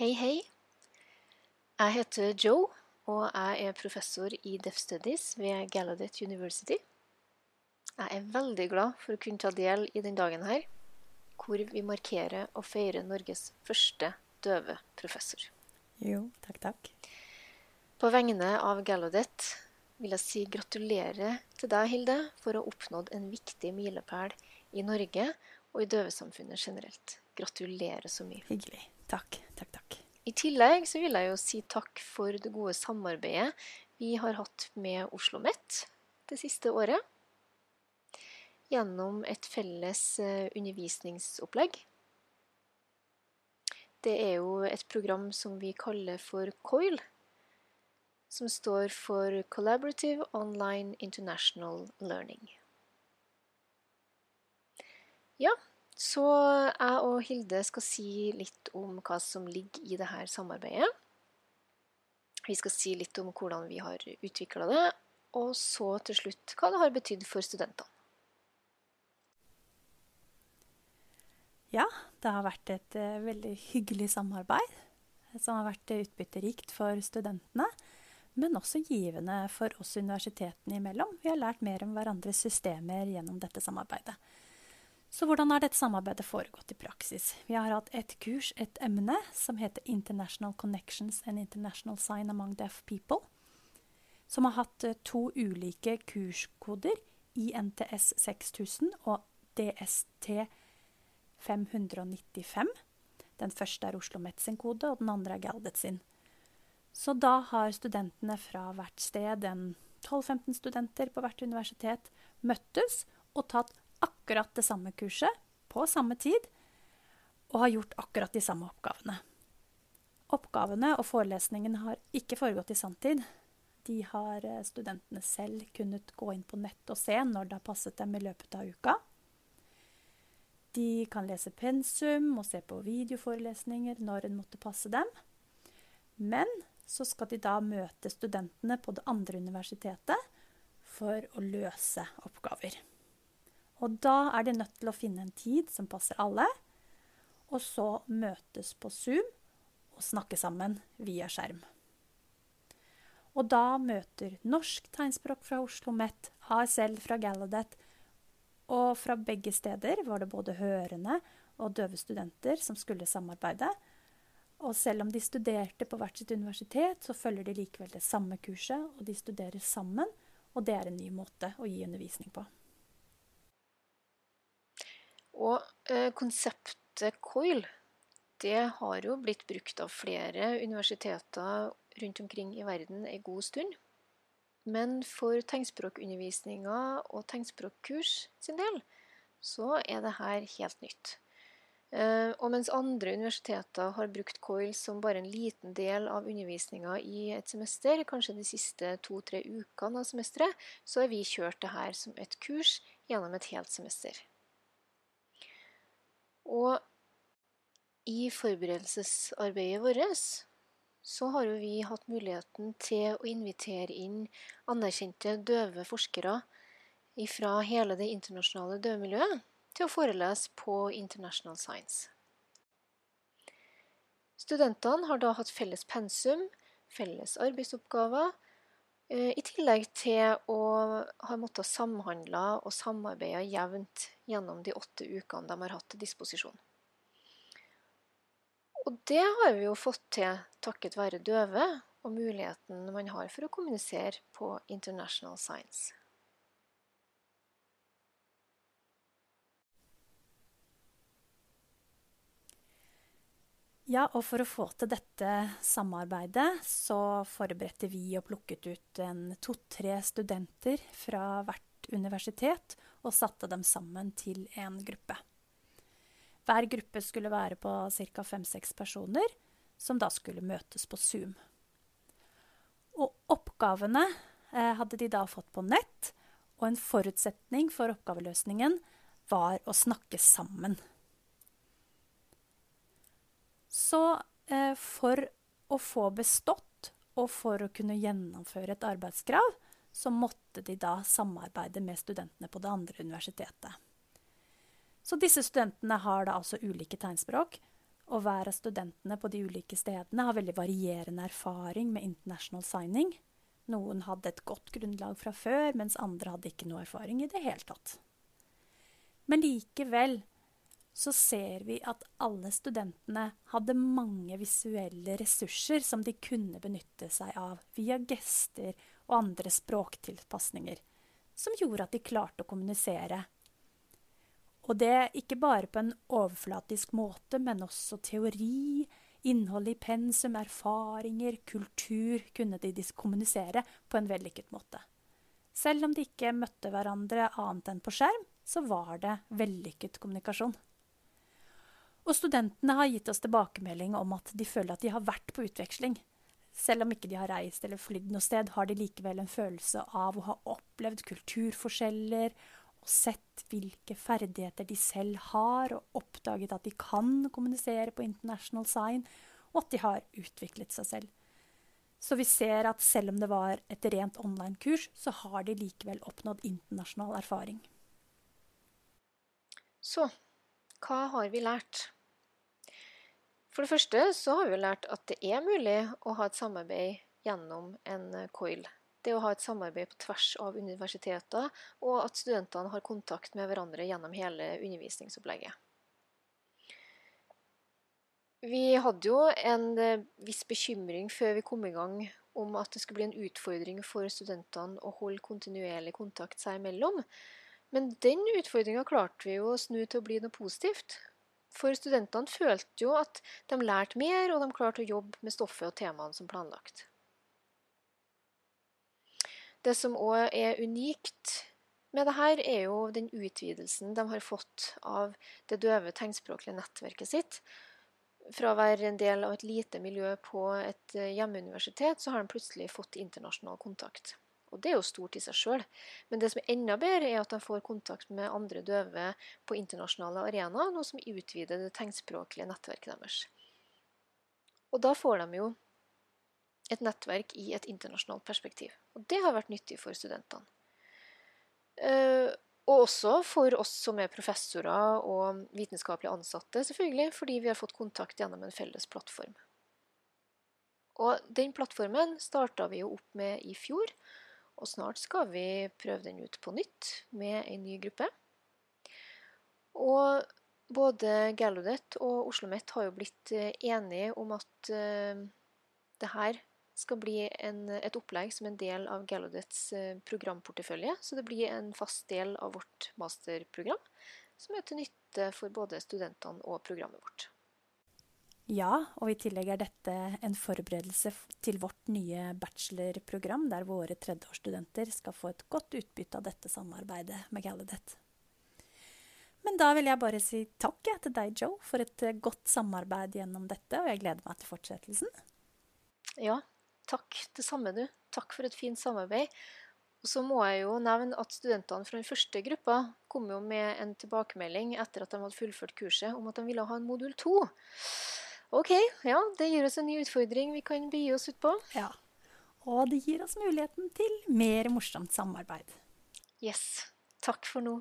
Hei, hei. Jeg heter Joe, og jeg er professor i Deaf Studies ved Gallaudet University. Jeg er veldig glad for å kunne ta del i den dagen her, hvor vi markerer og feirer Norges første døve professor. Jo, takk, takk. På vegne av Gallaudet vil jeg si gratulerer til deg, Hilde, for å ha oppnådd en viktig milepæl i Norge og i døvesamfunnet generelt. Gratulerer så mye. Hyggelig. Takk, takk, takk. I tillegg så vil jeg jo si takk for det gode samarbeidet vi har hatt med Oslo OsloMet det siste året. Gjennom et felles eh, undervisningsopplegg. Det er jo et program som vi kaller for COIL, som står for Collaborative Online International Learning. Ja, så jeg og Hilde skal si litt om hva som ligger i dette samarbeidet. Vi skal si litt om hvordan vi har utvikla det, og så til slutt hva det har betydd for studentene. Ja, det har vært et uh, veldig hyggelig samarbeid som har vært utbytterikt for studentene men også givende for oss universitetene imellom. Vi har lært mer om hverandres systemer gjennom dette samarbeidet. Så hvordan har dette samarbeidet foregått i praksis? Vi har hatt et kurs, et emne, som heter International Connections and International Sign Among Deaf People. Som har hatt eh, to ulike kurskoder, INTS 6000 og DST 595. Den første er Oslo Met sin kode, og den andre er Galdet sin. Så da har studentene fra hvert sted, en 12-15 studenter på hvert universitet, møttes og tatt akkurat det samme kurset på samme tid, og har gjort akkurat de samme oppgavene. Oppgavene og forelesningene har ikke foregått i sanntid. De har eh, studentene selv kunnet gå inn på nett og se når det har passet dem i løpet av uka. De kan lese pensum og se på videoforelesninger når en måtte passe dem. Men så skal de da møte studentene på det andre universitetet for å løse oppgaver. Og da er de nødt til å finne en tid som passer alle, og så møtes på Zoom og snakke sammen via skjerm. Og da møter Norsk tegnspråk fra Oslo OsloMet, ASL fra Gallaudet, og fra begge steder var det både hørende og døve studenter som skulle samarbeide. Og selv om de studerte på hvert sitt universitet, så følger de likevel det samme kurset, og de studerer sammen. Og det er en ny måte å gi undervisning på. Og eh, konseptet COIL det har jo blitt brukt av flere universiteter rundt omkring i verden en god stund. Men for tegnspråkundervisninga og tegnspråkkurs sin del, så er det her helt nytt. Eh, og mens andre universiteter har brukt COIL som bare en liten del av undervisninga i et semester, kanskje de siste to-tre ukene av semesteret, så har vi kjørt det her som et kurs gjennom et helt semester. Og i forberedelsesarbeidet vårt så har jo vi hatt muligheten til å invitere inn anerkjente døve forskere fra hele det internasjonale døvemiljøet til å forelese på International Science. Studentene har da hatt felles pensum, felles arbeidsoppgaver, eh, i tillegg til å ha måttet samhandle og samarbeide jevnt gjennom de åtte ukene de har hatt til disposisjon. Og det har vi jo fått til takket være døve og muligheten man har for å kommunisere på International Science. Ja, og for å få til dette samarbeidet, så forberedte vi og plukket ut to-tre studenter fra hvert universitet og satte dem sammen til en gruppe. Hver gruppe skulle være på ca. fem-seks personer, som da skulle møtes på Zoom. Og oppgavene eh, hadde de da fått på nett, og en forutsetning for oppgaveløsningen var å snakke sammen. Så eh, for å få bestått og for å kunne gjennomføre et arbeidskrav, så måtte de da samarbeide med studentene på det andre universitetet. Så disse studentene har da altså ulike tegnspråk, Og hver av studentene på de ulike stedene har veldig varierende erfaring med international signing. Noen hadde et godt grunnlag fra før, mens andre hadde ikke noe erfaring i det hele tatt. Men likevel så ser vi at alle studentene hadde mange visuelle ressurser som de kunne benytte seg av via gester og andre språktilpasninger, som gjorde at de klarte å kommunisere. Og det ikke bare på en overflatisk måte, men også teori, Innholdet i pensum, erfaringer, kultur kunne de kommunisere på en vellykket måte. Selv om de ikke møtte hverandre annet enn på skjerm, så var det vellykket kommunikasjon. Og studentene har gitt oss tilbakemelding om at de føler at de har vært på utveksling. Selv om ikke de har reist eller flydd noe sted, har de likevel en følelse av å ha opplevd kulturforskjeller og sett hvilke ferdigheter de selv har, og oppdaget at de kan kommunisere på international sign, og at de har utviklet seg selv. Så vi ser at selv om det var et rent online-kurs, så har de likevel oppnådd internasjonal erfaring. Så hva har vi lært? For det første så har vi lært at det er mulig å ha et samarbeid gjennom en coil det å ha et samarbeid på tvers av universiteter, og at studentene har kontakt med hverandre gjennom hele undervisningsopplegget. Vi hadde jo en eh, viss bekymring før vi kom i gang om at det skulle bli en utfordring for studentene å holde kontinuerlig kontakt seg imellom. Men den utfordringa klarte vi jo å snu til å bli noe positivt. For studentene følte jo at de lærte mer, og de klarte å jobbe med stoffet og temaene som planlagt. Det som òg er unikt med det her, er jo den utvidelsen de har fått av det døve tegnspråklige nettverket sitt. Fra å være en del av et lite miljø på et eh, hjemmeuniversitet, så har de plutselig fått internasjonal kontakt. Og det er jo stort i seg sjøl. Men det som er enda bedre, er at de får kontakt med andre døve på internasjonale arenaer, noe som utvider det tegnspråklige nettverket deres. Og da får de jo et nettverk i et internasjonalt perspektiv. Og det har vært nyttig for studentene. Eh, og også for oss som er professorer og vitenskapelig ansatte, selvfølgelig, fordi vi har fått kontakt gjennom en felles plattform. Og den plattformen starta vi jo opp med i fjor, og snart skal vi prøve den ut på nytt med en ny gruppe. Og både Gallaudet og Oslo OsloMet har jo blitt eh, enige om at uh, det her skal bli en, et opplegg som en del av Gallaudets eh, programportefølje. Så det blir en fast del av vårt masterprogram, som er til nytte for både studentene og programmet vårt. Ja, og i tillegg er dette en forberedelse til vårt nye bachelorprogram, der våre tredjeårsstudenter skal få et godt utbytte av dette samarbeidet med Gallaudet. Men da vil jeg bare si takk til deg, Joe, for et eh, godt samarbeid gjennom dette, og jeg gleder meg til fortsettelsen. Ja, Takk, det samme du. Takk for et fint samarbeid. Og så må jeg jo nevne at studentene fra den første gruppa kom jo med en tilbakemelding etter at de hadde fullført kurset, om at de ville ha en modul 2. Ok, ja, det gir oss en ny utfordring vi kan begi oss ut på. Ja, og det gir oss muligheten til mer morsomt samarbeid. Yes. Takk for nå.